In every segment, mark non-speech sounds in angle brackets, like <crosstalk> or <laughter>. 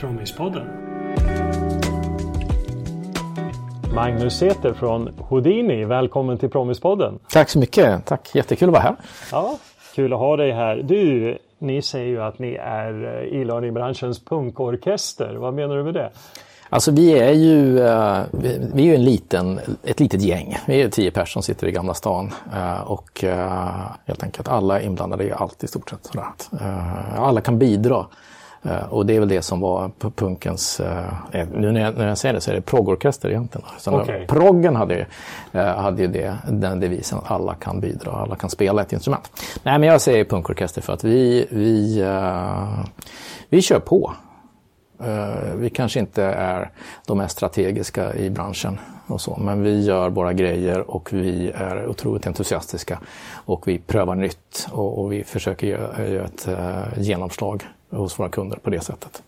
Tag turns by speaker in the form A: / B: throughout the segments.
A: Promispodden. Magnus Säter från Houdini, välkommen till Promispodden.
B: Tack så mycket, tack, jättekul att vara här.
A: Ja, kul att ha dig här. Du, ni säger ju att ni är eh, e-learningbranschens punkorkester. Vad menar du med det?
B: Alltså vi är ju, uh, vi är ju en liten, ett litet gäng. Vi är tio personer som sitter i Gamla stan uh, och helt enkelt alla inblandade är alltid i stort sett alla kan bidra. Och det är väl det som var punkens, nu när jag, när jag säger det så är det proggorkester egentligen. Så okay. Proggen hade, hade ju det, den devisen att alla kan bidra, alla kan spela ett instrument. Nej men jag säger punkorkester för att vi, vi, vi kör på. Eh, vi kanske inte är de mest strategiska i branschen och så, men vi gör våra grejer och vi är otroligt entusiastiska och vi prövar nytt och, och vi försöker göra, göra ett genomslag hos våra kunder på det sättet.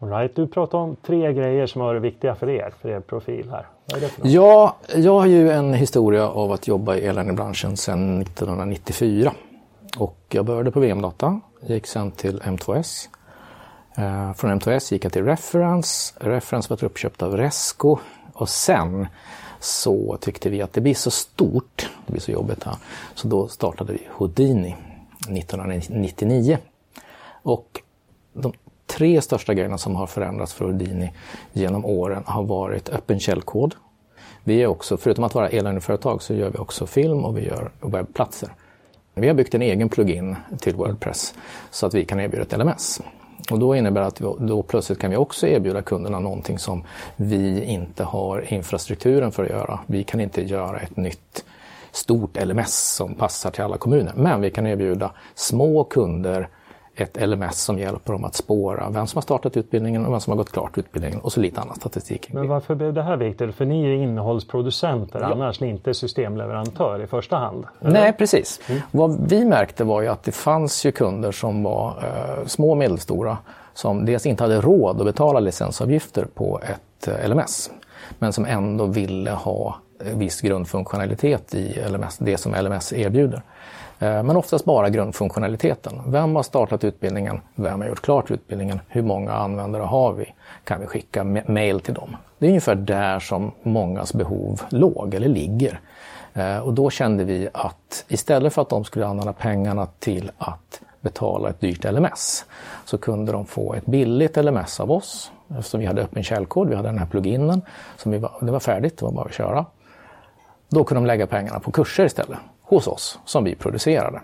A: All right. Du pratar om tre grejer som har varit viktiga för er, för er profil här. Vad är det?
B: Ja, jag har ju en historia av att jobba i elhandelsbranschen sedan 1994. Och jag började på VM-data, gick sen till M2S Eh, från M2S gick jag till Reference. Reference var uppköpt av Resco och sen så tyckte vi att det blir så stort, det blir så jobbigt här, så då startade vi Houdini 1999. Och de tre största grejerna som har förändrats för Houdini genom åren har varit öppen källkod. Vi är också, förutom att vara e-learningföretag så gör vi också film och vi gör webbplatser. Vi har byggt en egen plugin till Wordpress så att vi kan erbjuda ett LMS. Och då innebär det att vi, då plötsligt kan vi också erbjuda kunderna någonting som vi inte har infrastrukturen för att göra. Vi kan inte göra ett nytt stort LMS som passar till alla kommuner. Men vi kan erbjuda små kunder ett LMS som hjälper dem att spåra vem som har startat utbildningen och vem som har gått klart utbildningen och så lite annan statistik.
A: Men varför blev det här viktigt? För ni är innehållsproducenter ja. annars, ni är inte systemleverantör i första hand?
B: Eller? Nej, precis. Mm. Vad vi märkte var ju att det fanns ju kunder som var eh, små och medelstora som dels inte hade råd att betala licensavgifter på ett eh, LMS men som ändå ville ha viss grundfunktionalitet i LMS, det som LMS erbjuder. Eh, men oftast bara grundfunktionaliteten. Vem har startat utbildningen? Vem har gjort klart utbildningen? Hur många användare har vi? Kan vi skicka mail till dem? Det är ungefär där som mångas behov låg eller ligger. Eh, och då kände vi att istället för att de skulle använda pengarna till att betala ett dyrt LMS så kunde de få ett billigt LMS av oss eftersom vi hade öppen källkod, vi hade den här pluginen, som vi var, det var färdigt, det var bara att köra. Då kunde de lägga pengarna på kurser istället hos oss som vi producerade.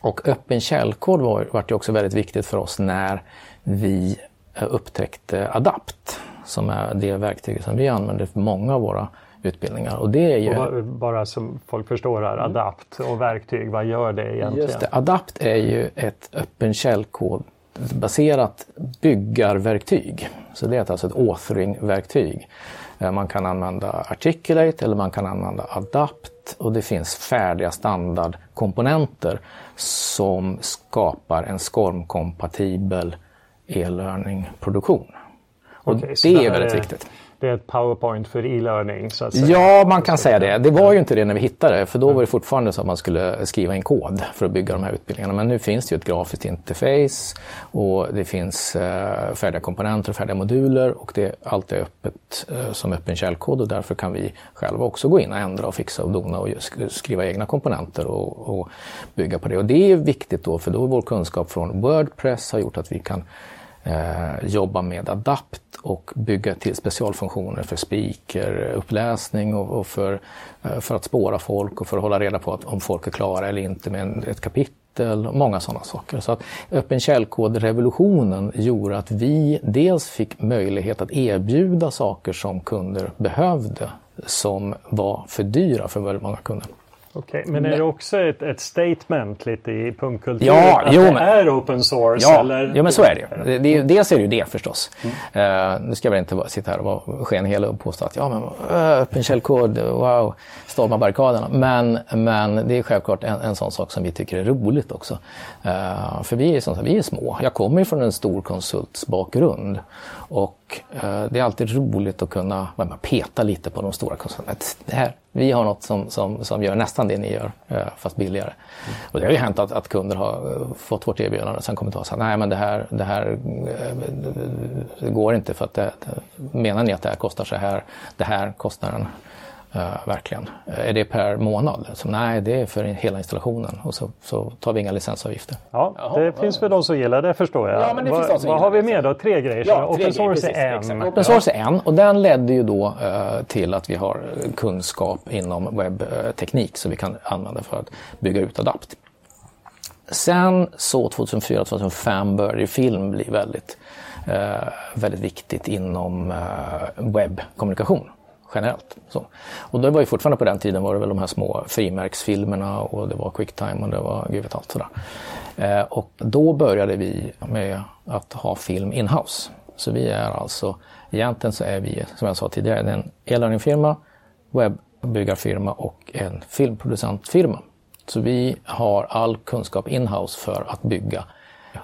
B: Och öppen källkod var, var det också väldigt viktigt för oss när vi upptäckte Adapt som är det verktyg som vi använder för många av våra utbildningar. Och det är ju...
A: Och bara som folk förstår här, Adapt och verktyg, vad gör det egentligen? Just det,
B: Adapt är ju ett öppen källkod baserat byggarverktyg. Så det är alltså ett authoring-verktyg. Eh, man kan använda Articulate eller man kan använda Adapt och det finns färdiga standardkomponenter som skapar en SCORM-kompatibel e-learning-produktion. Och okay, det är väldigt är... viktigt
A: det är ett powerpoint för e-learning? Så att
B: säga. Ja, man kan säga det. Det var ju inte det när vi hittade det, för då var det fortfarande så att man skulle skriva in kod för att bygga de här utbildningarna. Men nu finns det ju ett grafiskt interface och det finns eh, färdiga komponenter och färdiga moduler och det, allt är öppet eh, som öppen källkod och därför kan vi själva också gå in och ändra och fixa och dona och skriva egna komponenter och, och bygga på det. Och det är viktigt då, för då är vår kunskap från Wordpress har gjort att vi kan Eh, jobba med Adapt och bygga till specialfunktioner för speakeruppläsning och, och för, eh, för att spåra folk och för att hålla reda på att, om folk är klara eller inte med ett kapitel och många sådana saker. Så att öppen källkod-revolutionen gjorde att vi dels fick möjlighet att erbjuda saker som kunder behövde som var för dyra för väldigt många kunder.
A: Okej, men är det också ett, ett statement lite i punkkulturen? Ja, att jo, det men, är open source?
B: Ja,
A: eller?
B: jo, men så är det ju. Det, dels är det ju det förstås. Mm. Uh, nu ska jag väl inte sitta här och vara skenhelig och påstå att ja, men uh, öppen källkod, wow, storma barrikaderna. Men, men det är självklart en, en sån sak som vi tycker är roligt också. Uh, för vi är, som sagt, vi är små. Jag kommer ju från en stor konsultsbakgrund. Och Eh, det är alltid roligt att kunna peta lite på de stora kunderna. Det här Vi har något som, som, som gör nästan det ni gör, eh, fast billigare. Mm. Och det har ju hänt att, att kunder har eh, fått vårt erbjudande och sen kommit och sagt nej men det här, det här eh, det går inte för att det, menar ni att det här kostar så här, det här kostar en Uh, verkligen. Är det per månad? Så, nej, det är för hela installationen och så, så tar vi inga licensavgifter.
A: Ja, Jaha, det finns väl de som gillar det förstår jag.
B: Ja, men det Va, finns
A: vad har vi mer då? Tre grejer? Ja, Open source är en.
B: Open source är en och den ledde ju då uh, till att vi har kunskap inom webbteknik som vi kan använda för att bygga ut Adapt. Sen så 2004-2005 började film bli väldigt, uh, väldigt viktigt inom webbkommunikation generellt. Så. Och det var ju fortfarande på den tiden var det väl de här små frimärksfilmerna och det var Quicktime och det var gud vet allt sådär. Eh, och då började vi med att ha film inhouse. Så vi är alltså, egentligen så är vi, som jag sa tidigare, en e-learningfirma, webbyggarfirma och en filmproducentfirma. Så vi har all kunskap inhouse för att bygga,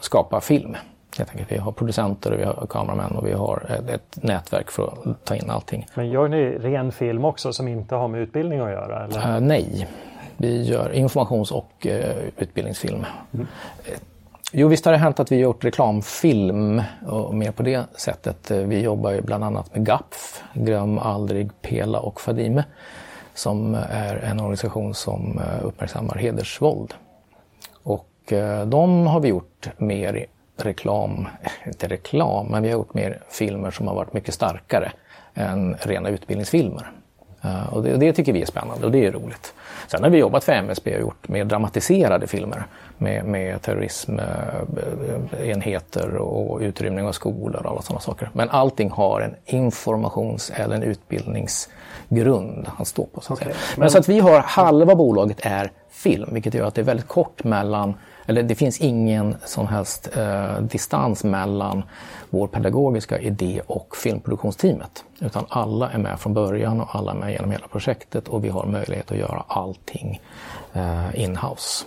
B: skapa film. Helt enkelt. Vi har producenter, vi har kameramän och vi har ett, ett, nätverk för att ta in allting.
A: Men gör ni ren film också som inte har med utbildning att göra? Eller?
B: Uh, nej, vi gör informations och uh, utbildningsfilm. Mm. Uh, jo, visst har det hänt att vi gjort reklamfilm och mer på det sättet. Vi jobbar ju bland annat med GAPF, Glöm aldrig Pela och Fadime, som är en organisation som uppmärksammar hedersvåld. Och de har vi gjort mer reklam, inte reklam, men vi har gjort mer filmer som har varit mycket starkare än rena utbildningsfilmer. Uh, och det, det, tycker vi är spännande och det är roligt. Sen har vi jobbat för MSB och gjort mer dramatiserade filmer med, med terrorismenheter och utrymning av skolor och alla sådana saker. Men allting har en informations eller en utbildningsgrund att stå på. Så att okay. Men, men så att vi har halva bolaget är film, vilket gör att det är väldigt kort mellan eller det finns ingen som helst eh, distans mellan vår pedagogiska idé och filmproduktionsteamet. Utan alla är med från början och alla är med genom hela projektet och vi har möjlighet att göra allting eh, in-house.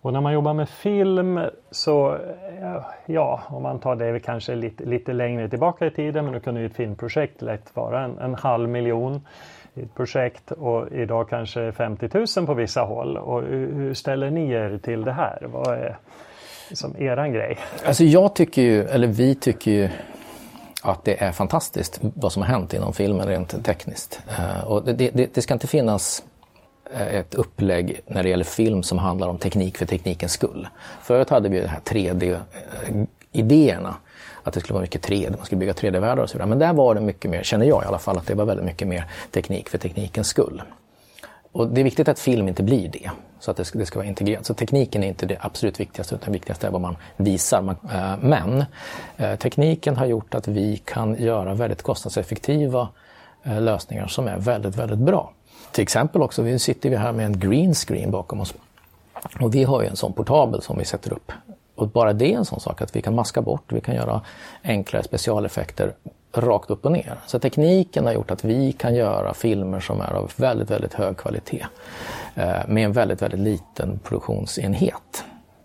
A: Och när man jobbar med film så, eh, ja, om man tar det kanske lite, lite längre tillbaka i tiden, men då kunde ju ett filmprojekt lätt vara en, en halv miljon i ett projekt och idag kanske 50 000 på vissa håll. Och hur ställer ni er till det här? Vad är som eran grej?
B: Alltså jag tycker ju, eller vi tycker ju att det är fantastiskt vad som har hänt inom filmen rent tekniskt. Eh, och det, det, det, ska inte finnas eh, ett upplägg när det gäller film som handlar om teknik för teknikens skull. Förut hade vi de här 3D-idéerna att det skulle vara mycket 3D, man skulle bygga 3D-världar och så vidare. Men där var det mycket mer, känner jag i alla fall, att det var väldigt mycket mer teknik för teknikens skull. Och det är viktigt att film inte blir det, så att det ska, det ska vara integrerat. Så tekniken är inte det absolut viktigaste, utan det viktigaste är vad man visar. Eh, men eh, tekniken har gjort att vi kan göra väldigt kostnadseffektiva eh, lösningar som är väldigt, väldigt bra. Till exempel också, nu sitter vi här med en green screen bakom oss. Och vi har ju en sån portabel som vi sätter upp och bara det är en sån sak att vi kan maska bort, vi kan göra enklare specialeffekter rakt upp och ner. Så tekniken har gjort att vi kan göra filmer som är av väldigt, väldigt hög kvalitet eh, med en väldigt, väldigt liten produktionsenhet.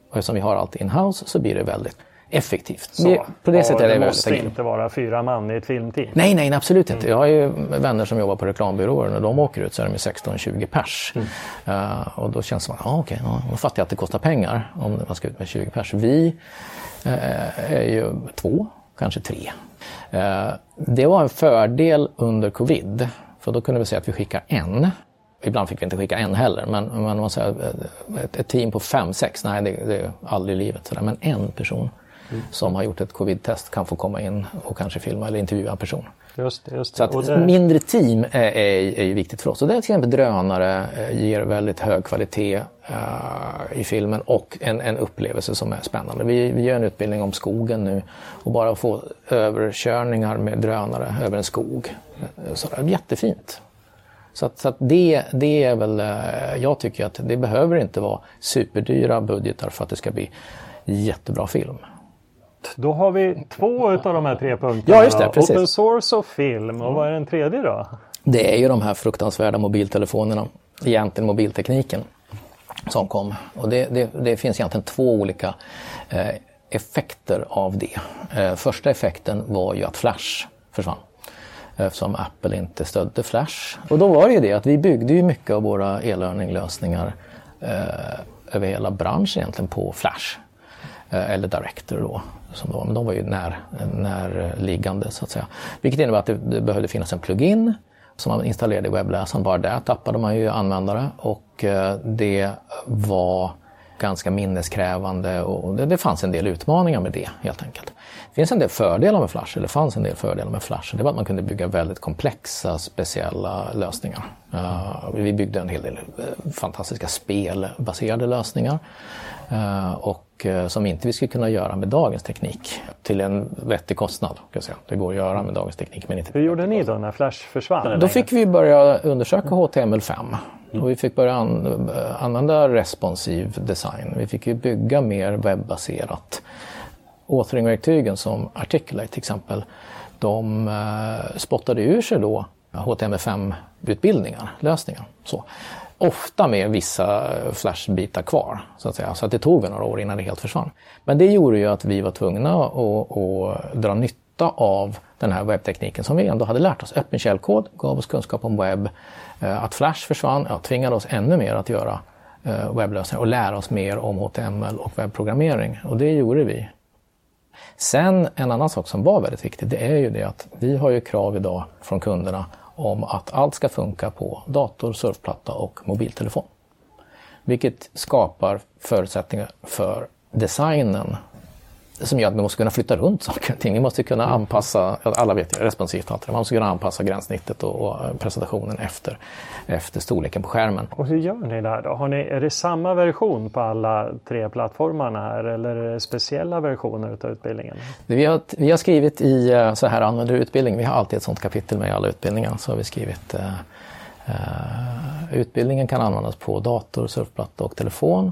B: Och eftersom vi har allt in-house så blir det väldigt effektivt.
A: Så, på det sättet är det, det måste inte vara fyra man i ett filmteam?
B: Nej, nej, absolut inte. Mm. Jag har ju vänner som jobbar på reklambyråer. När de åker ut så är de 16-20 pers. Mm. Uh, och då känns det som att, ah, okej, okay, då fattar jag att det kostar pengar om man ska ut med 20 pers. Vi uh, är ju två, kanske tre. Uh, det var en fördel under covid. För då kunde vi säga att vi skickar en Ibland fick vi inte skicka en heller, men, men man säger, ett, ett team på fem, sex, nej det, det är aldrig i livet. Sådär. Men en person mm. som har gjort ett covid-test kan få komma in och kanske filma eller intervjua en person.
A: Just det, just
B: det. Så att det... mindre team är, är, är viktigt för oss. Och det är till exempel drönare eh, ger väldigt hög kvalitet uh, i filmen och en, en upplevelse som är spännande. Vi, vi gör en utbildning om skogen nu och bara få överkörningar med drönare över en skog. Eh, så det är jättefint. Så, att, så att det, det är väl, jag tycker att det behöver inte vara superdyra budgetar för att det ska bli jättebra film.
A: Då har vi två av de här tre punkterna.
B: Ja, just det, precis.
A: Open source och film. Och vad är den tredje då?
B: Det är ju de här fruktansvärda mobiltelefonerna. Egentligen mobiltekniken som kom. Och det, det, det finns egentligen två olika eh, effekter av det. Eh, första effekten var ju att Flash försvann. eftersom Apple inte stödde Flash. Och då var det ju det att vi byggde ju mycket av våra e-learning-lösningar eh, över hela branschen egentligen på Flash. Eh, eller Director då, som var, men de var ju när, närliggande så att säga. Vilket innebär att det, det behövde finnas en plugin som man installerade i webbläsaren. Bara där tappade man ju användare och eh, det var ganska minneskrävande och det, det fanns en del utmaningar med det helt enkelt. Det finns en del fördelar med Flash, eller fanns en del fördelar med Flash. Det var att man kunde bygga väldigt komplexa, speciella lösningar. Uh, vi byggde en hel del eh, fantastiska spelbaserade lösningar. Uh, och som inte vi skulle kunna göra med dagens teknik till en vettig kostnad. Kan säga. Det går att göra med dagens teknik men inte
A: Hur gjorde ni då när Flash försvann?
B: Då fick vi börja undersöka HTML5 och vi fick börja an använda responsiv design. Vi fick bygga mer webbaserat. Authoring-verktygen som Articulate till exempel, de eh, spottade ur sig då HTML5-utbildningar, lösningar. Så. Ofta med vissa flashbitar kvar, så att säga. Så att det tog några år innan det helt försvann. Men det gjorde ju att vi var tvungna att, att dra nytta av den här webbtekniken som vi ändå hade lärt oss. Öppen källkod gav oss kunskap om webb. Eh, att Flash försvann ja, tvingade oss ännu mer att göra eh, webblösningar och lära oss mer om HTML och webbprogrammering. Och det gjorde vi. Sen en annan sak som var väldigt viktig, det är ju det att vi har ju krav idag från kunderna om att allt ska funka på dator, surfplatta och mobiltelefon. Vilket skapar förutsättningar för designen som gör att vi måste kunna flytta runt saker och ting. Vi måste kunna anpassa, alla vet responsivt allt det Man måste kunna anpassa gränssnittet och, och, presentationen efter, efter storleken på skärmen.
A: Och hur gör ni där då? Har ni, är det samma version på alla tre plattformarna här eller är det speciella versioner av utbildningen?
B: Vi har, vi har skrivit i eh, så här använder utbildning, vi har alltid ett sådant kapitel med i alla utbildningar, så har vi skrivit uh, utbildningen kan användas på dator, surfplatta och telefon.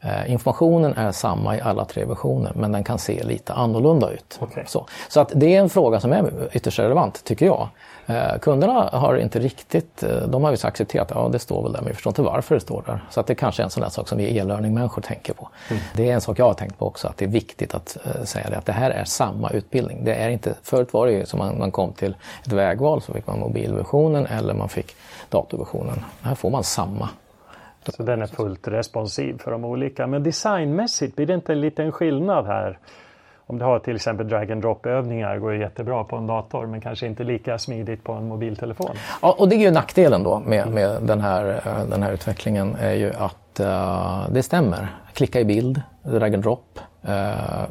B: Eh, informationen är samma i alla tre versioner men den kan se lite annorlunda ut. Okay. Så, så att det är en fråga som är ytterst relevant tycker jag. Eh, kunderna har inte riktigt, eh, de har ju accepterat att ja, det står väl där men vi förstår inte varför det står där. Så att det kanske är en sån där sak som vi e-learning-människor tänker på. Mm. Det är en sak jag har tänkt på också, att det är viktigt att uh, säga det, att det här är samma utbildning. Det är inte, förut var det ju som man, man kom till ett vägval så fick man mobilversionen eller man fick datorversionen. Här får man samma
A: så den är fullt responsiv för de olika. Men designmässigt, blir det inte en liten skillnad här? Om du har till exempel drag and drop övningar går ju jättebra på en dator men kanske inte lika smidigt på en mobiltelefon.
B: Ja, och det är ju nackdelen då med, med den, här, eh, den här utvecklingen är ju att uh, det stämmer. Klicka i bild, drag and drop uh,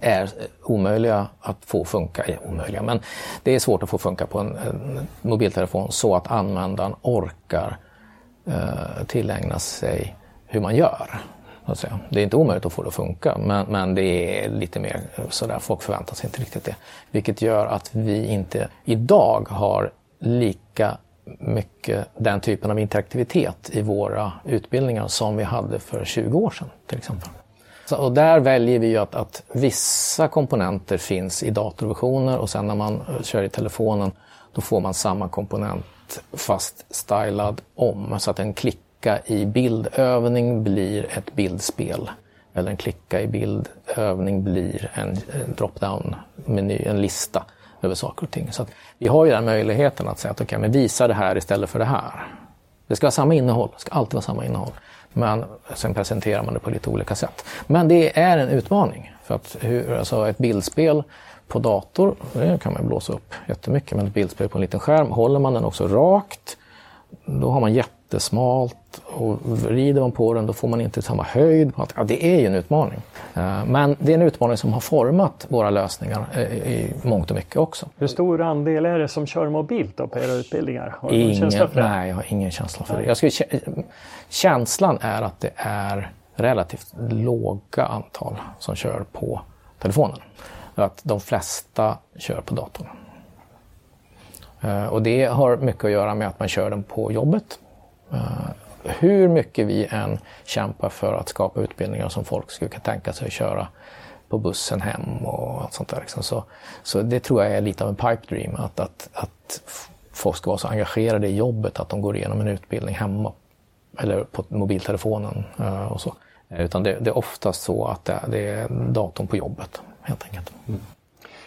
B: är omöjliga att få funka, omöjliga, men det är svårt att få funka på en, en mobiltelefon så att användaren orkar eh, tillägna sig hur man gör. Det är inte omöjligt att få det att funka men, men det är lite mer eh, sådär, folk förväntar sig inte riktigt det. Vilket gör att vi inte idag har lika mycket den typen av interaktivitet i våra utbildningar som vi hade för 20 år sedan till exempel. Så, och där väljer vi att, att vissa komponenter finns i datorversioner och sen när man eh, kör i telefonen då får man samma komponent fast stylad om så att en klicka i bildövning blir ett bildspel. Eller en klicka i bildövning blir en, drop-down-meny, en lista över saker och ting. Så vi har ju den möjligheten att säga att okay, men visa det här istället för det här. Det ska vara samma innehåll, det ska alltid vara samma innehåll. Men sen presenterar man det på lite olika sätt. Men det är en utmaning. För att hur, alltså ett bildspel på dator, det kan man blåsa upp jättemycket, men ett bildspel på en liten skärm, håller man den också rakt, då har man jättesmalt och vrider man på den då får man inte samma höjd. Ja, det är ju en utmaning. Eh, men det är en utmaning som har format våra lösningar eh, i mångt och mycket också.
A: Hur stor andel är det som kör mobilt då på era utbildningar?
B: Har ingen, nej, jag har ingen känsla för det. Jag skulle, känslan är att det är relativt låga antal som kör på telefonen att de flesta kör på datorn. Eh, och det har mycket att göra med att man kör den på jobbet. Eh, hur mycket vi än kämpar för att skapa utbildningar som folk skulle kunna tänka sig att köra på bussen hem och allt sånt där. Liksom. Så, så det tror jag är lite av en pipe dream, att, att, att folk ska vara så engagerade i jobbet att de går igenom en utbildning hemma eller på mobiltelefonen eh, och så. Utan det, det är oftast så att det, det är datorn på jobbet helt enkelt. Mm.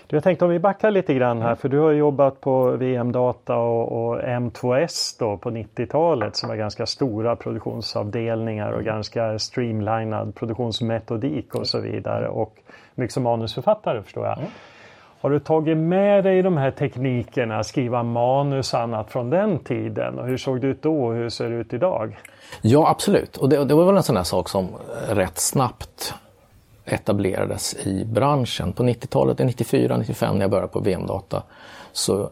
A: Du, jag tänkte om vi backar lite grann här för du har jobbat på VM-data och, och, M2S då på 90-talet som var ganska stora produktionsavdelningar och ganska streamlinad produktionsmetodik och så vidare och mycket som manusförfattare förstår jag. Mm. Har du tagit med dig de här teknikerna, skriva manus och annat från den tiden? Och hur såg det ut då och hur ser det ut idag?
B: Ja absolut, och det, det var väl en sån här sak som rätt snabbt etablerades i branschen. På 90-talet, 94, 95 när jag började på VM-data så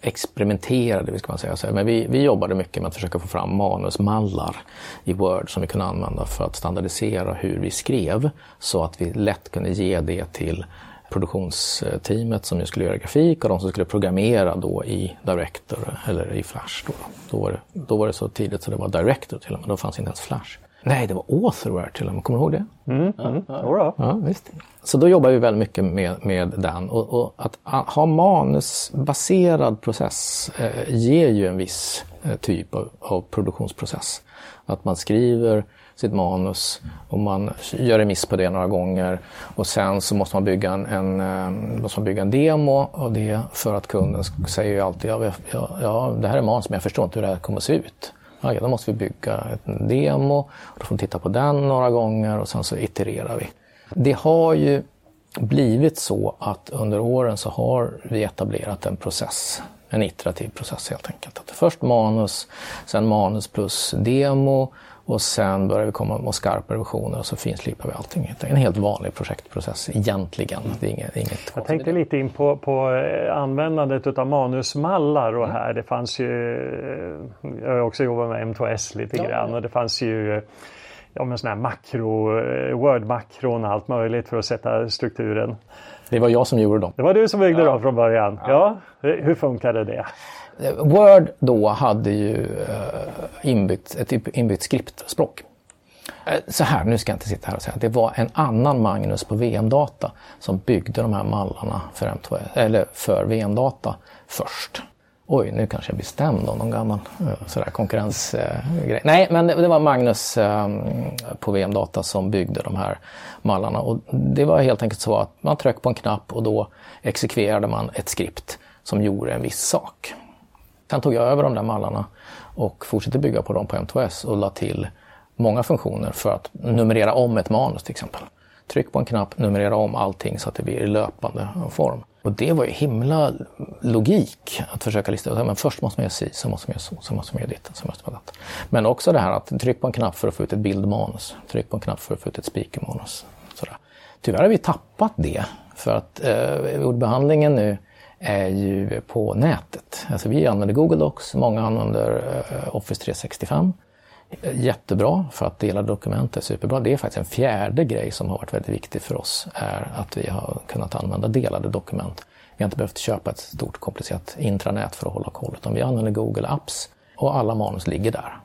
B: experimenterade vi, ska man säga. Men vi, vi jobbade mycket med att försöka få fram manusmallar i Word som vi kunde använda för att standardisera hur vi skrev så att vi lätt kunde ge det till produktionsteamet som skulle göra grafik och de som skulle programmera då i Director eller i Flash. Då, då, var, det, då var det så tidigt så det var Director till och med, då fanns inte ens Flash. Nej, det var Authorware till och med, kommer du ihåg det?
A: Mm, mm. Ja,
B: ja, visst. Så då jobbar vi väldigt mycket med, med den och, och att ha manusbaserad process eh, ger ju en viss eh, typ av, av produktionsprocess. Att man skriver sitt manus och man gör remiss på det några gånger och sen så måste man bygga en, en, eh, måste man bygga en demo av det för att kunden säger ju alltid ja, ja, ja det här är manus men jag förstår inte hur det här kommer att se ut. Ja, då måste vi bygga en demo, då får de titta på den några gånger och sen så itererar vi. Det har ju blivit så att under åren så har vi etablerat en process, en iterativ process helt enkelt. Att först manus, sen manus plus demo och sen börjar vi komma med skarpa revisioner och så finslipar vi allting. En helt vanlig projektprocess egentligen. Det är inget, inget
A: Jag tänkte lite in på, på eh, användandet av manusmallar och här. Det fanns ju, eh, jag har också jobbat med M2S lite ja. grann och det fanns ju ja, men sån här makro, eh, Word-makron och allt möjligt för att sätta strukturen.
B: Det var jag som gjorde dem.
A: Det var du som byggde ja. dem från början? Ja. ja. Hur funkade det?
B: Word då hade ju eh, inbyggt, ett typ inbyggt skriptspråk. Eh, så här, nu ska jag inte sitta här och säga att det var en annan Magnus på VM-data som byggde de här mallarna för, M2, eller för VM-data först. Oj, nu kanske jag blir stämd av någon gammal eh, sådär konkurrensgrej. Nej, men det var Magnus på VM-data som byggde de här mallarna. Och det var helt enkelt så att man tryckte på en knapp och då exekverade man ett skript som gjorde en viss sak. Sen tog jag över de där mallarna och fortsatte bygga på dem på M2S och la till många funktioner för att numrera om ett manus till exempel. Tryck på en knapp, numrera om allting så att det blir i löpande form. Och det var ju himla logik att försöka lista ut, men först måste man göra si, sen måste man göra så, sen måste man göra ditt, sen måste man göra Men också det här att tryck på en knapp för att få ut ett bildmanus, tryck på en knapp för att få ut ett speakermanus. Sådär. Tyvärr har vi tappat det, för att eh, ordbehandlingen nu är ju på nätet. Alltså vi använder Google Docs, många använder eh, Office 365. Jättebra för att dela dokument är superbra. Det är faktiskt en fjärde grej som har varit väldigt viktig för oss, är att vi har kunnat använda delade dokument. Vi har inte behövt köpa ett stort komplicerat intranät för att hålla koll, utan vi använder Google Apps och alla manus ligger där.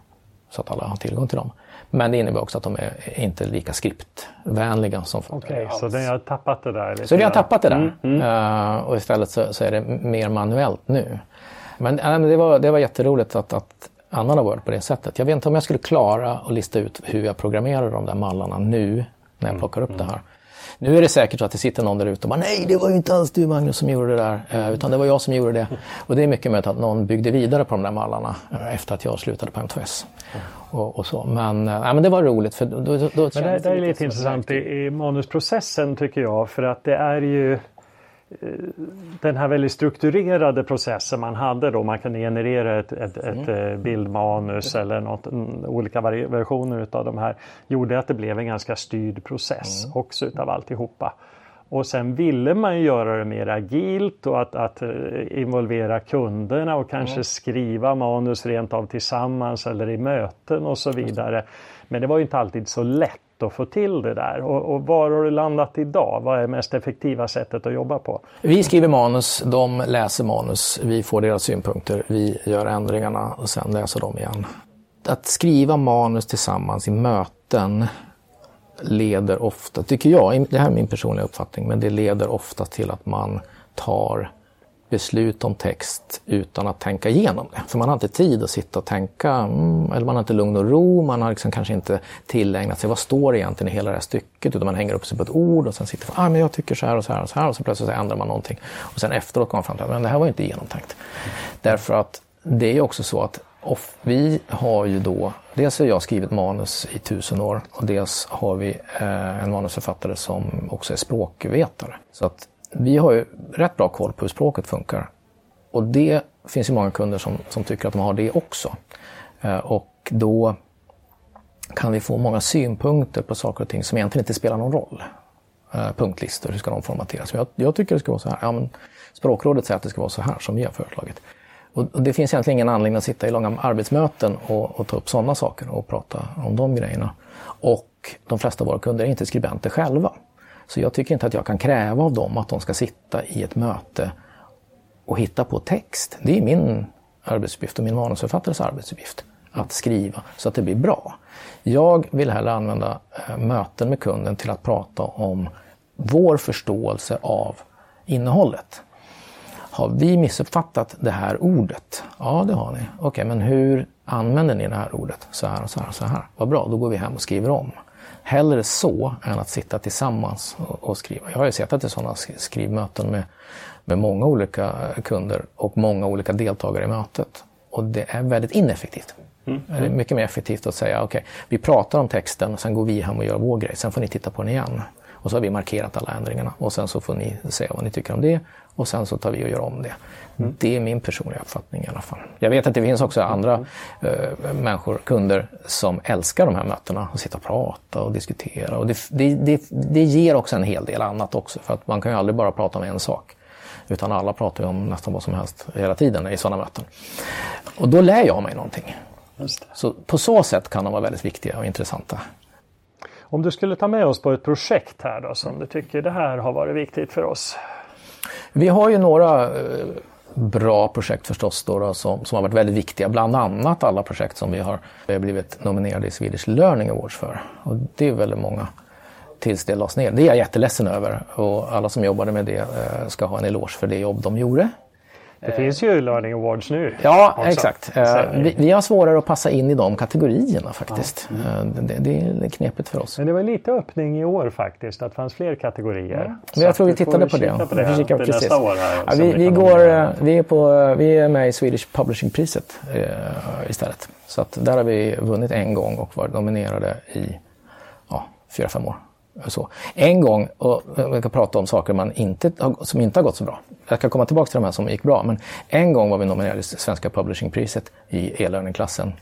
B: Så att alla har tillgång till dem. Men det innebär också att de är inte lika skriptvänliga som
A: Okej, okay, så den har tappat det där? Lite
B: så vi har tappat det där. Mm, mm. Uh, och istället så, så, är det mer manuellt nu. Men, uh, det, var, det var jätteroligt att, att använda Word på det sättet. Jag vet inte om jag skulle klara att lista ut hur jag programmerar de där mallarna nu när jag mm, plockar upp mm. det här. Nu är det säkert så att det sitter någon där ute och bara nej, det var ju inte alls du Magnus som gjorde det där, eh, utan det var jag som gjorde det. Och det är mycket möjligt att någon byggde vidare på de där mallarna eh, efter att jag slutade på M2S. Och, och så. Men, äh, men det var roligt. För då, då, då
A: men det, det är lite intressant i, i manusprocessen tycker jag, för att det är ju den här väldigt strukturerade processen man hade då, man kunde generera ett, ett, ett mm. Eh, bildmanus eller något, olika versioner utav de här, gjorde att det blev en ganska styrd process mm. också utav alltihopa. Och sen ville man ju göra det mer agilt och att, att eh, involvera kunderna och kanske mm. skriva manus rent av tillsammans eller i möten och så vidare. Men det var ju inte alltid så lätt att få till det där. Och, och var har du landat idag? Vad är mest effektiva sättet att jobba på?
B: Vi skriver manus, de läser manus, vi får deras synpunkter, vi gör ändringarna och sen läser de igen. Att skriva manus tillsammans i möten leder ofta, tycker jag, det här är min personliga uppfattning, men det leder ofta till att man tar beslut om text utan att tänka igenom det. För man har inte tid att sitta och tänka, mm, eller man har inte lugn och ro, man har liksom kanske inte tillägnat sig vad står egentligen i hela det här stycket, utan man hänger upp sig på ett ord och sen sitter man, ah, men jag tycker så här och så här och så här och så plötsligt så ändrar man någonting. Och sen efteråt kommer man fram till att det här var inte genomtänkt. Därför att det är också så att off, vi har ju då, dels har jag skrivit manus i tusen år och dels har vi eh, en manusförfattare som också är språkvetare. Så att vi har ju rätt bra koll på hur språket funkar. Och det finns ju många kunder som, som tycker att de har det också. Eh, och då kan vi få många synpunkter på saker och ting som egentligen inte spelar någon roll. Eh, punktlistor, hur ska de formateras? Jag, jag tycker det ska vara så här. Ja, men språkrådet säger att det ska vara så här som vi har föreslagit. Och, och det finns egentligen ingen anledning att sitta i långa arbetsmöten och, och ta upp sådana saker och prata om de grejerna. Och de flesta av våra kunder är inte skribenter själva. Så jag tycker inte att jag kan kräva av dem att de ska sitta i ett möte och hitta på text. Det är min arbetsuppgift och min manusförfattares arbetsuppgift. Att skriva så att det blir bra. Jag vill hellre använda eh, möten med kunden till att prata om vår förståelse av innehållet. Har vi missuppfattat det här ordet? Ja, det har ni. Okej, okay, men hur använder ni det här ordet? Så här och så här och så här. Vad bra, då går vi hem och skriver om. Hellre så än att sitta tillsammans och, skriva. Jag har ju suttit i sådana skrivmöten med, med många olika kunder och många olika deltagare i mötet. Och det är väldigt ineffektivt. Mm. Det är mycket mer effektivt att säga okej, okay, vi pratar om texten sen går vi hem och gör vår grej. Sen får ni titta på den igen. Och så har vi markerat alla ändringarna och sen så får ni säga vad ni tycker om det och sen så tar vi och gör om det. Mm. Det är min personliga uppfattning i alla fall. Jag vet att det finns också andra uh, människor, kunder, som älskar de här mötena och sitta och prata och diskutera. Och det, det, det, det ger också en hel del annat också för att man kan ju aldrig bara prata om en sak. Utan alla pratar ju om nästan vad som helst hela tiden i sådana möten. Och då lär jag mig någonting. Så på så sätt kan de vara väldigt viktiga och intressanta.
A: Om du skulle ta med oss på ett projekt här då som du tycker det här har varit viktigt för oss?
B: Vi har ju några eh, bra projekt förstås då, då som, som har varit väldigt viktiga. Bland annat alla projekt som vi har eh, blivit nominerade i Swedish Learning Awards för. Och det är väldigt många tills det lades ner. Det är jag jätteledsen över och alla som jobbade med det eh, ska ha en eloge för det jobb de gjorde.
A: Det finns ju Learning Awards nu.
B: Ja, också. exakt. Eh, vi, vi, har svårare att passa in i de kategorierna faktiskt. Ja. Mm. Det, det, är knepigt för oss.
A: Men det var lite öppning i år faktiskt, att det fanns fler kategorier.
B: Så jag tror vi tittade på det.
A: På det vi, kikar, precis. Nästa år här,
B: ja, vi, vi, går, eh, vi, är på, vi är med i Swedish Publishing-priset eh, istället. Så att där har vi vunnit en gång och varit nominerade i ja, fyra, fem år. Så. En gång, och jag kan prata om saker man inte, som inte har gått så bra. Jag ska komma tillbaka till de här som gick bra. Men en gång var vi nominerade till Svenska Publishingpriset i e-learning-klassen.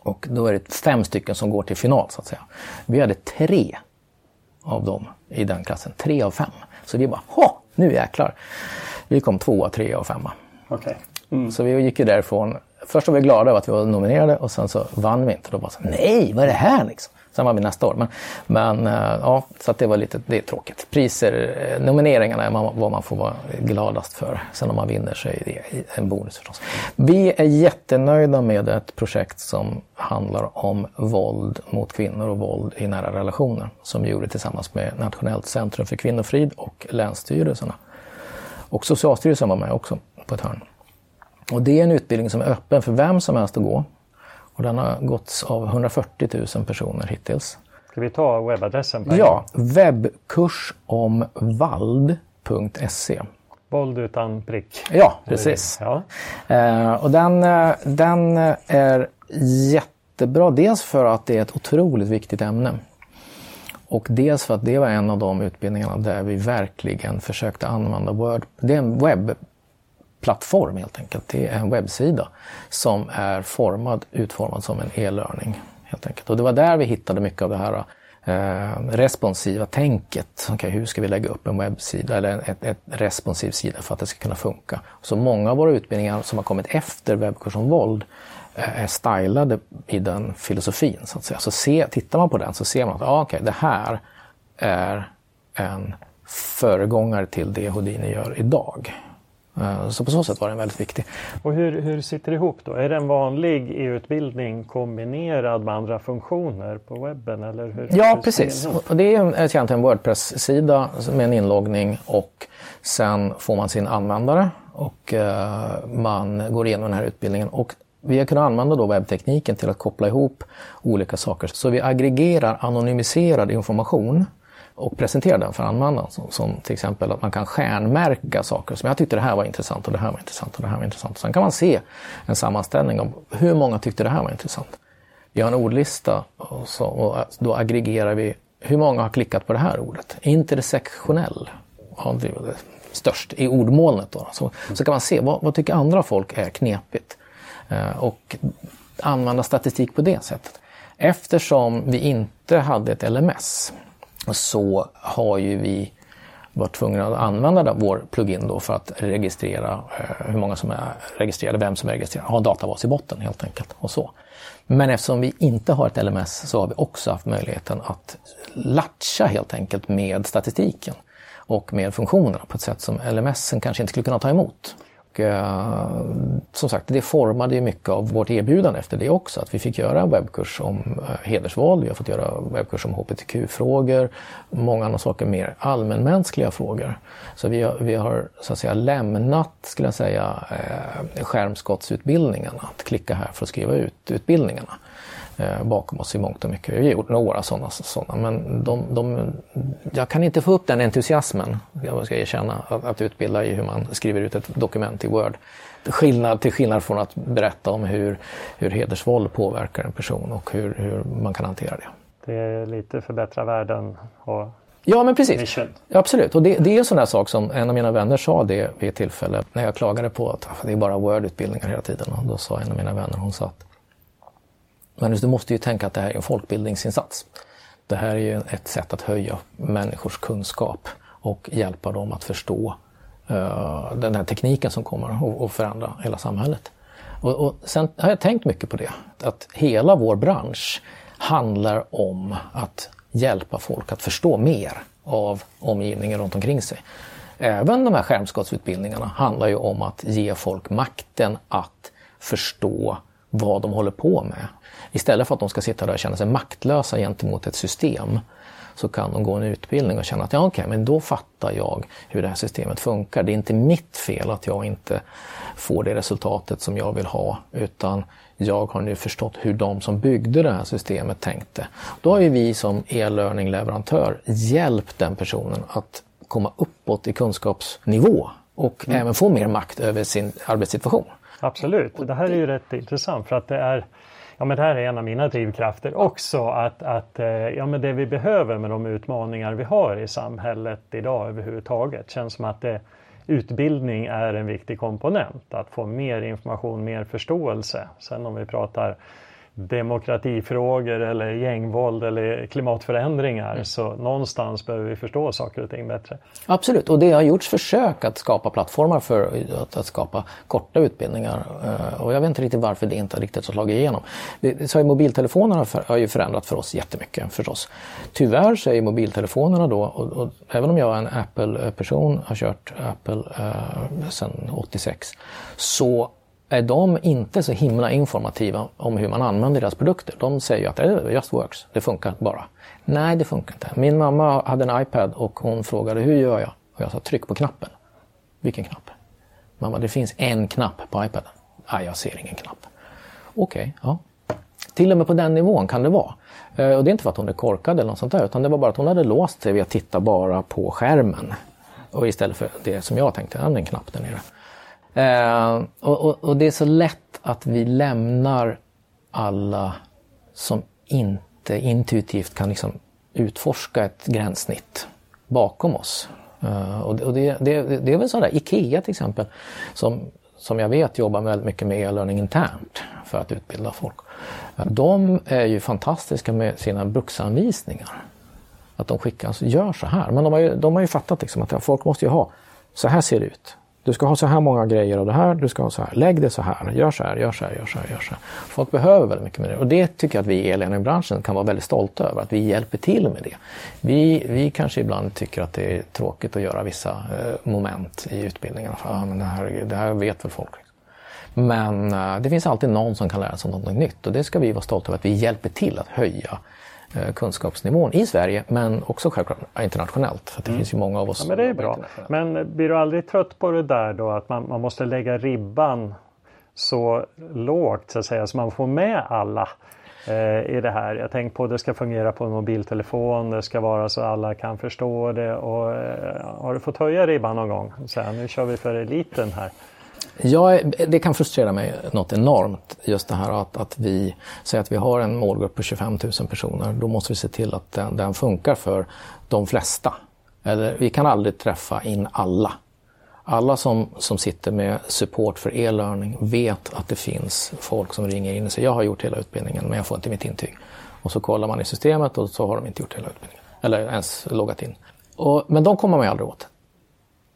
B: Och då är det fem stycken som går till final så att säga. Vi hade tre av dem i den klassen. Tre av fem. Så vi bara, ha, nu jäklar. Vi kom tvåa, trea och femma.
A: Okay.
B: Mm. Så vi gick ju därifrån. Först var vi glada över att vi var nominerade och sen så vann vi inte. Då bara så, nej, vad är det här liksom? Sen var vi nästa år. Men, men eh, ja, så att det var lite det är tråkigt. Priser, eh, nomineringarna är vad man får vara gladast för. Sen om man vinner så är det en bonus förstås. Vi är jättenöjda med ett projekt som handlar om våld mot kvinnor och våld i nära relationer. Som vi gjorde tillsammans med Nationellt centrum för kvinnofrid och länsstyrelserna. Och Socialstyrelsen var med också på ett hörn. Och det är en utbildning som är öppen för vem som helst att gå. Och den har gåtts av 140 000 personer hittills.
A: Ska vi ta webbadressen? På
B: ja, webbkursomvald.se.
A: Våld utan prick.
B: Ja, precis. Ja. Eh, och den, eh, den är jättebra, dels för att det är ett otroligt viktigt ämne. Och dels för att det var en av de utbildningarna där vi verkligen försökte använda Word. Det är en webb plattform helt enkelt. Det är en webbsida som är formad, utformad som en e-learning. helt enkelt. Och det var där vi hittade mycket av det här eh, responsiva tänket. Okay, hur ska vi lägga upp en webbsida eller ett, ett responsiv sida för att det ska kunna funka? Så många av våra utbildningar som har kommit efter webbkurs om våld eh, är stylade i den filosofin. Så att säga. Så se, tittar man på den så ser man att ah, okay, det här är en föregångare till det Houdini gör idag. Eh, så på så sätt var den väldigt viktig.
A: Och hur, hur sitter det ihop då? Är det en vanlig e-utbildning kombinerad med andra funktioner på webben? Eller hur,
B: ja, hur precis. Och det är egentligen en Wordpress-sida med en inloggning och sen får man sin användare och uh, man går igenom den här utbildningen. Och vi har kunnat använda då webbtekniken till att koppla ihop olika saker. Så vi aggregerar anonymiserad information och presentera den för användaren. Som, som, till exempel att man kan stjärnmärka saker som jag tyckte det här var intressant och det här var intressant och det här var intressant. Sen kan man se en sammanställning om hur många tyckte det här var intressant. Vi har en ordlista och, så, och då aggregerar vi hur många har klickat på det här ordet. Intersektionell ja, det är störst i ordmolnet. Då. Så, så kan man se vad, vad tycker andra folk är knepigt eh, och använda statistik på det sättet. Eftersom vi inte hade ett LMS så har ju vi varit tvungna att använda vår plugin då för att registrera eh, hur många som är registrerade, vem som är registrerad, ha en databas i botten helt enkelt. och så. Men eftersom vi inte har ett LMS så har vi också haft möjligheten att latcha helt enkelt med statistiken och med funktionerna på ett sätt som LMS kanske inte skulle kunna ta emot. Och, eh, som sagt, det formade ju mycket av vårt erbjudande efter det också. Att vi fick göra en webbkurs om eh, hedersvåld, vi har fått göra en webbkurs om hbtq-frågor, många andra saker, mer allmänmänskliga frågor. Så vi har, vi har så att säga lämnat, skulle jag säga, eh, skärmskottsutbildningarna, att klicka här för att skriva ut utbildningarna bakom oss i mångt och mycket. Vi har gjort några sådana, sådana men de, de, jag kan inte få upp den entusiasmen, jag ska erkänna, att, att utbilda i hur man skriver ut ett dokument i Word. Skillnad, till skillnad från att berätta om hur, hur hedersvåld påverkar en person och hur, hur man kan hantera det.
A: Det är lite förbättra världen och
B: Ja men precis. Ja, absolut. Och det, det är en sån där sak som en av mina vänner sa det vid ett tillfälle när jag klagade på att det är bara Word-utbildningar hela tiden. Och då sa en av mina vänner, hon sa att men du måste ju tänka att det här är en folkbildningsinsats. Det här är ju ett sätt att höja människors kunskap och hjälpa dem att förstå uh, den här tekniken som kommer att förändra hela samhället. Och, och sen har jag tänkt mycket på det, att hela vår bransch handlar om att hjälpa folk att förstå mer av omgivningen runt omkring sig. Även de här skärmskottsutbildningarna handlar ju om att ge folk makten att förstå vad de håller på med. Istället för att de ska sitta där och känna sig maktlösa gentemot ett system så kan de gå en utbildning och känna att ja, okej, okay, men då fattar jag hur det här systemet funkar. Det är inte mitt fel att jag inte får det resultatet som jag vill ha utan jag har nu förstått hur de som byggde det här systemet tänkte. Då har ju vi som e-learning-leverantör hjälpt den personen att komma uppåt i kunskapsnivå och mm. även få mer makt över sin arbetssituation.
A: Absolut, det här är ju rätt intressant för att det är Ja men det här är en av mina drivkrafter också att, att eh, ja, men det vi behöver med de utmaningar vi har i samhället idag överhuvudtaget känns som att det, utbildning är en viktig komponent. Att få mer information, mer förståelse. Sen om vi pratar demokratifrågor eller gängvåld eller klimatförändringar. Mm. Så någonstans behöver vi förstå saker och ting bättre.
B: Absolut, och det har gjorts försök att skapa plattformar för att, att skapa korta utbildningar. Uh, och jag vet inte riktigt varför det inte har riktigt slagit igenom. Så mobiltelefonerna för, har ju förändrat för oss jättemycket förstås. Tyvärr så är mobiltelefonerna då, och, och även om jag är en Apple-person, har kört Apple uh, sedan 86, så är de inte så himla informativa om hur man använder deras produkter. De säger ju att det just works, det funkar bara. Nej, det funkar inte. Min mamma hade en iPad och hon frågade hur gör jag? Och jag sa tryck på knappen. Vilken knapp? Mamma, det finns en knapp på iPaden. Nej, jag ser ingen knapp. Okej, okay, ja. Till och med på den nivån kan det vara. Eh, och det är inte för att hon är korkad eller något sånt där, utan det var bara att hon hade låst sig vid att titta bara på skärmen. Och istället för det som jag tänkte, ja, en knapp där nere. Eh, och, och, och, det är så lätt att vi lämnar alla som inte intuitivt kan liksom utforska ett gränssnitt bakom oss. Uh, och, och det, det, det, är väl sådär, IKEA till exempel, som, som jag vet jobbar väldigt mycket med e-learning internt för att utbilda folk. Eh, de är ju fantastiska med sina bruksanvisningar. Att de skickar, gör så här. Men de har ju, de har ju fattat liksom att folk måste ju ha, så här ser det ut. Du ska ha så här många grejer av det här, du ska ha så här, lägg det så här, gör så här, gör så här, gör så här, gör så här. Folk behöver väldigt mycket mer. det och det tycker jag att vi i e-learningbranschen kan vara väldigt stolta över, att vi hjälper till med det. Vi, vi kanske ibland tycker att det är tråkigt att göra vissa eh, moment i utbildningarna, för ah, men det, här, det här vet väl folk. Men eh, det finns alltid någon som kan lära sig något nytt och det ska vi vara stolta över att vi hjälper till att höja kunskapsnivån i Sverige men också självklart internationellt. För det mm. finns ju många av oss
A: ja, men det är bra. Men blir du aldrig trött på det där då att man, man måste lägga ribban så lågt så att säga så man får med alla eh, i det här. Jag tänker på att det ska fungera på en mobiltelefon, det ska vara så alla kan förstå det och eh, har du fått höja ribban någon gång? Så här, nu kör vi för eliten här.
B: Ja, det kan frustrera mig något enormt. Just det här att, att vi säger att vi har en målgrupp på 25 000 personer. Då måste vi se till att den, den funkar för de flesta. Eller, vi kan aldrig träffa in alla. Alla som, som sitter med support för e-learning vet att det finns folk som ringer in och säger jag har gjort hela utbildningen men jag får inte mitt intyg. Och så kollar man i systemet och så har de inte gjort hela utbildningen. Eller ens loggat in. Och, men de kommer man ju aldrig åt.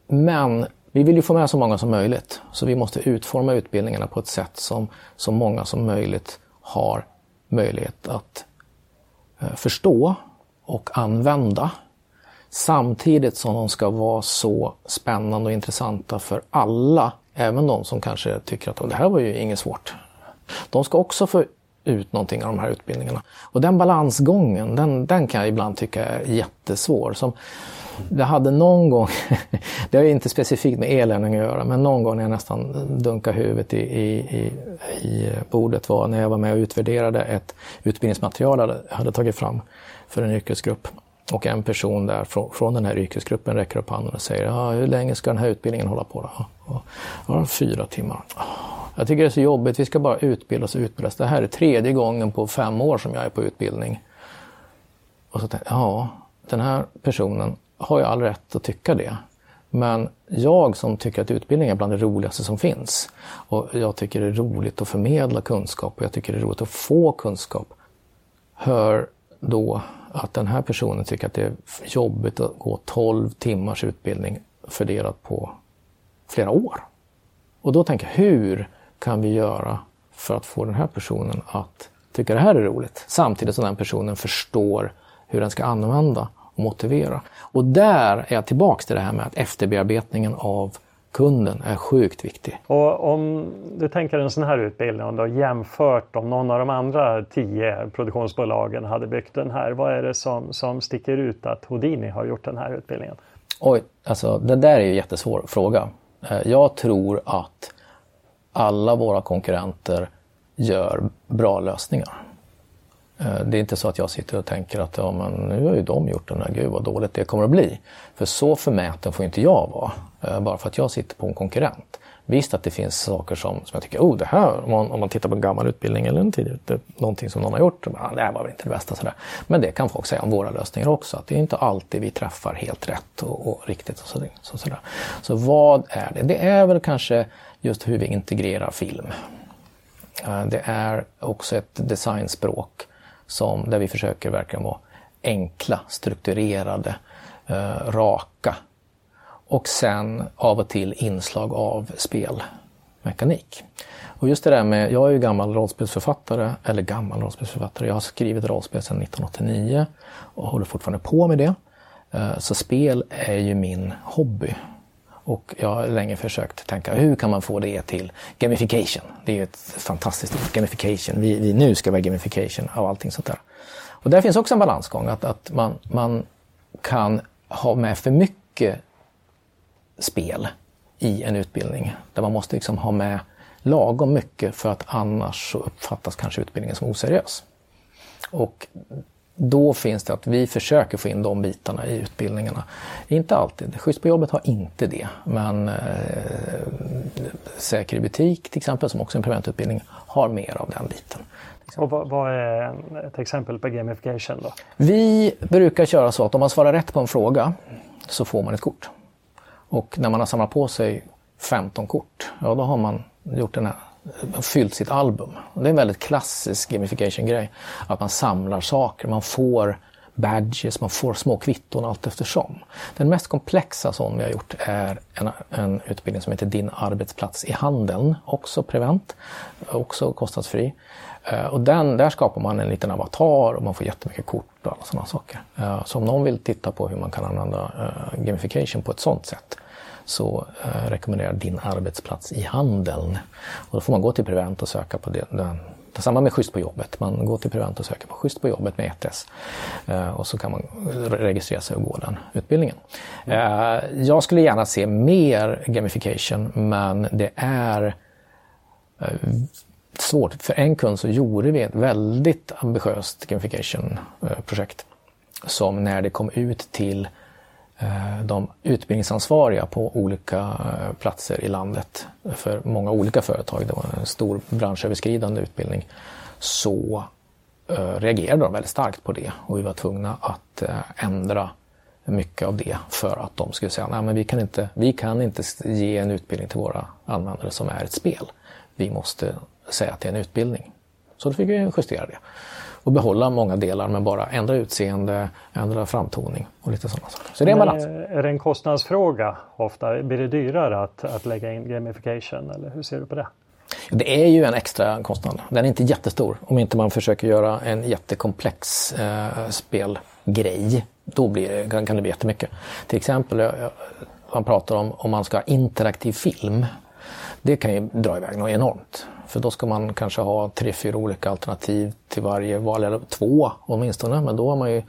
B: Men vi vill ju få med så många som möjligt, så vi måste utforma utbildningarna på ett sätt som så många som möjligt har möjlighet att eh, förstå och använda. Samtidigt som de ska vara så spännande och intressanta för alla, även de som kanske tycker att det här var ju inget svårt. De ska också få ut någonting av de här utbildningarna. Och den balansgången, den, den kan jag ibland tycka är jättesvår. Som, det hade någon gång, <laughs> det har ju inte specifikt med elänning att göra, men någon gång när jag nästan dunkade huvudet i, i, i, i bordet var när jag var med och utvärderade ett utbildningsmaterial jag hade tagit fram för en yrkesgrupp. Och en person där från, från den här yrkesgruppen räcker upp handen och säger ah, hur länge ska den här utbildningen hålla på? Då? Ja, fyra timmar. Jag tycker det är så jobbigt, vi ska bara utbildas och utbildas. Det här är tredje gången på fem år som jag är på utbildning. Och så tänkte jag, ja, den här personen har ju all rätt att tycka det. Men jag som tycker att utbildning är bland det roligaste som finns och jag tycker det är roligt att förmedla kunskap och jag tycker det är roligt att få kunskap. Hör då att den här personen tycker att det är jobbigt att gå 12 timmars utbildning fördelat på flera år. Och då tänker jag, hur kan vi göra för att få den här personen att tycka det här är roligt? Samtidigt som den personen förstår hur den ska använda motivera. Och där är jag tillbaks till det här med att efterbearbetningen av kunden är sjukt viktig.
A: Och om du tänker en sån här utbildning och du har jämfört om någon av de andra tio produktionsbolagen hade byggt den här. Vad är det som, som sticker ut att Houdini har gjort den här utbildningen?
B: Oj, alltså det där är ju en jättesvår fråga. Eh, jag tror att alla våra konkurrenter gör bra lösningar. Eh, det är inte så att jag sitter och tänker att ja, men nu har ju de gjort den här, gud vad dåligt det kommer att bli. För så förmäten får inte jag vara, eh, bara för att jag sitter på en konkurrent. Visst att det finns saker som, som jag tycker, oh det här, om man, om man tittar på en gammal utbildning eller en tidigare, någonting som någon har gjort, bara, ah, det här var väl inte det bästa. Sådär. Men det kan folk säga om våra lösningar också, att det är inte alltid vi träffar helt rätt och, och riktigt. Och sådär. Så, sådär. så vad är det? Det är väl kanske just hur vi integrerar film. Eh, det är också ett designspråk som, där vi försöker verkligen vara enkla, strukturerade, eh, raka. Och sen av och till inslag av spelmekanik. Och just det där med, jag är ju gammal rollspelsförfattare, eller gammal rollspelsförfattare, jag har skrivit rollspel sedan 1989 och håller fortfarande på med det. Eh, så spel är ju min hobby. Och jag har länge försökt tänka hur kan man få det till gamification? Det är ju ett fantastiskt ord, gamification. Vi, vi, nu ska vi gamification av allting sånt där. Och där finns också en balansgång, att, att man, man kan ha med för mycket spel i en utbildning. Där man måste liksom ha med lagom mycket för att annars så uppfattas kanske utbildningen som oseriös. Och då finns det att vi försöker få in de bitarna i utbildningarna. Inte alltid. Schysst på jobbet har inte det. Men eh, Säker i butik till exempel, som också är en preventutbildning, har mer av den biten.
A: Och vad, vad, är ett exempel på gamification då?
B: Vi brukar köra så att om man svarar rätt på en fråga så får man ett kort. Och när man har samlat på sig 15 kort, ja då har man gjort den här fyllt sitt album. Det är en väldigt klassisk gamification-grej. Att man samlar saker, man får badges, man får små kvitton allt eftersom. Den mest komplexa sån vi har gjort är en, en utbildning som heter Din arbetsplats i handeln, också Prevent, också kostnadsfri. Eh, och den, där skapar man en liten avatar och man får jättemycket kort och alla sådana saker. Eh, så om någon vill titta på hur man kan använda eh, gamification på ett sådant sätt så eh, rekommenderar din arbetsplats i handeln. Och då får man gå till Prevent och söka på det, den Samma med Schysst på jobbet. Man går till Prevent och söker på Schysst på jobbet med ett S. Eh, och så kan man registrera sig och gå den utbildningen. Eh, jag skulle gärna se mer gamification men det är eh, svårt. För en kund så gjorde vi ett väldigt ambitiöst gamification-projekt eh, som när det kom ut till Eh, de utbildningsansvariga på olika eh, platser i landet för många olika företag. Det var en stor branschöverskridande utbildning. Så eh, reagerade de väldigt starkt på det och vi var tvungna att ändra mycket av det för att de skulle säga nej men vi kan inte, vi kan inte ge en utbildning till våra användare som är ett spel. Vi måste säga att det är en utbildning. Så då fick vi justera det och behålla många delar men bara ändra utseende, ändra framtoning och lite sådana saker. Så det är en balans.
A: Är det en kostnadsfråga ofta? Blir det dyrare att, att lägga in gamification eller hur ser du på det?
B: Det är ju en extra kostnad. Den är inte jättestor om inte man försöker göra en jättekomplex eh, spelgrej. Då blir kan, kan det bli jättemycket. Till exempel man pratar om om man ska ha interaktiv film. Det kan ju dra iväg något enormt. För då ska man kanske ha tre, fyra olika alternativ till varje val, eller två åtminstone. Men då har man ju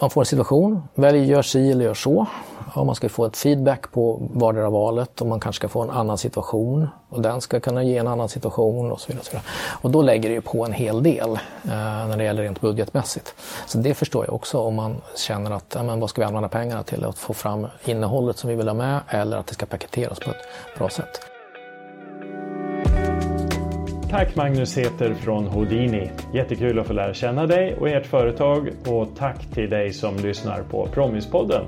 B: man får en situation, välj gör si eller gör så. Och man ska få ett feedback på vardera valet och man kanske ska få en annan situation. Och den ska kunna ge en annan situation och så vidare. Och, så vidare. och då lägger det ju på en hel del eh, när det gäller rent budgetmässigt. Så det förstår jag också om man känner att, ja, men vad ska vi använda pengarna till? Att få fram innehållet som vi vill ha med eller att det ska paketeras på ett bra sätt.
A: Tack Magnus Heter från Houdini. Jättekul att få lära känna dig och ert företag och tack till dig som lyssnar på Promispodden.